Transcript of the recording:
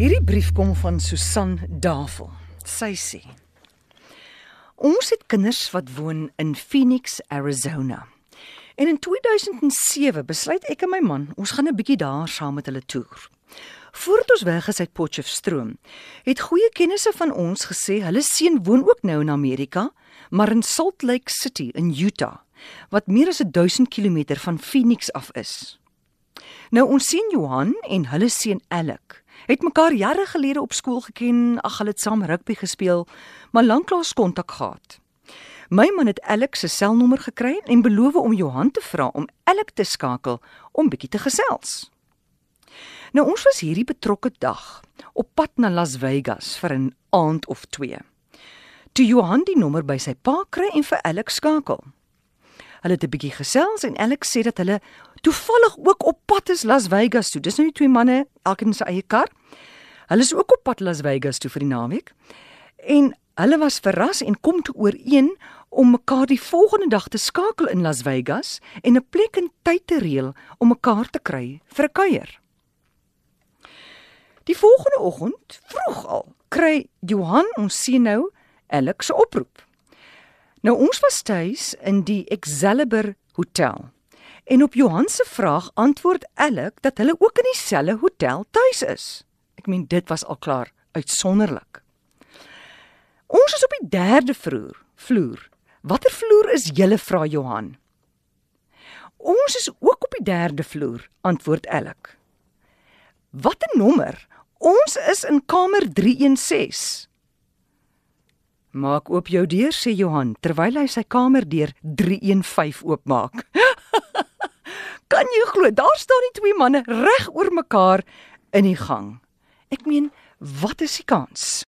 Hierdie brief kom van Susan Davel. Sy sê: Ons het kinders wat woon in Phoenix, Arizona. En in 2007 besluit ek en my man, ons gaan 'n bietjie daar saam met hulle toer. Voordat ons weg is uit Potchefstroom, het goeie kennisse van ons gesê hulle seun woon ook nou in Amerika, maar in Salt Lake City in Utah, wat meer as 1000 km van Phoenix af is. Nou ons sien Johan en hulle seun Alec het mekaar jare gelede op skool geken, ag hulle het saam rugby gespeel, maar lanklaas kontak gehad. My man het Alec se selnommer gekry en beloof om Johan te vra om Alec te skakel om bietjie te gesels. Nou ons was hierdie betrokke dag op pad na Las Vegas vir 'n aand of 2. Toe Johan die nommer by sy pa kry en vir Alec skakel. Hulle het 'n bietjie gesels en Alex sê dat hulle toevallig ook op pad is Las Vegas toe. Dis nou nie twee manne elkeen in sy eie kar. Hulle is ook op pad Las Vegas toe vir die naweek. En hulle was verras en kom toe ooreen om mekaar die volgende dag te skakel in Las Vegas en 'n plek en tyd te reël om mekaar te kry vir 'n kuier. Die volgende oggend, vroeg al, kry Johan ons sien nou Alex se oproep. Nou ons was tuis in die Excalibur Hotel. En op Johan se vraag antwoord Alec dat hulle ook in dieselfde hotel tuis is. Ek meen dit was al klaar uitsonderlik. Ons is op die 3de vloer. Vloer. Watter vloer is julle vra Johan? Ons is ook op die 3de vloer, antwoord Alec. Watter nommer? Ons is in kamer 316. Maak oop jou deur sê Johan terwyl hy sy kamerdeur 315 oopmaak. kan jy glo daar staan die twee manne reg oor mekaar in die gang. Ek meen, wat is die kans?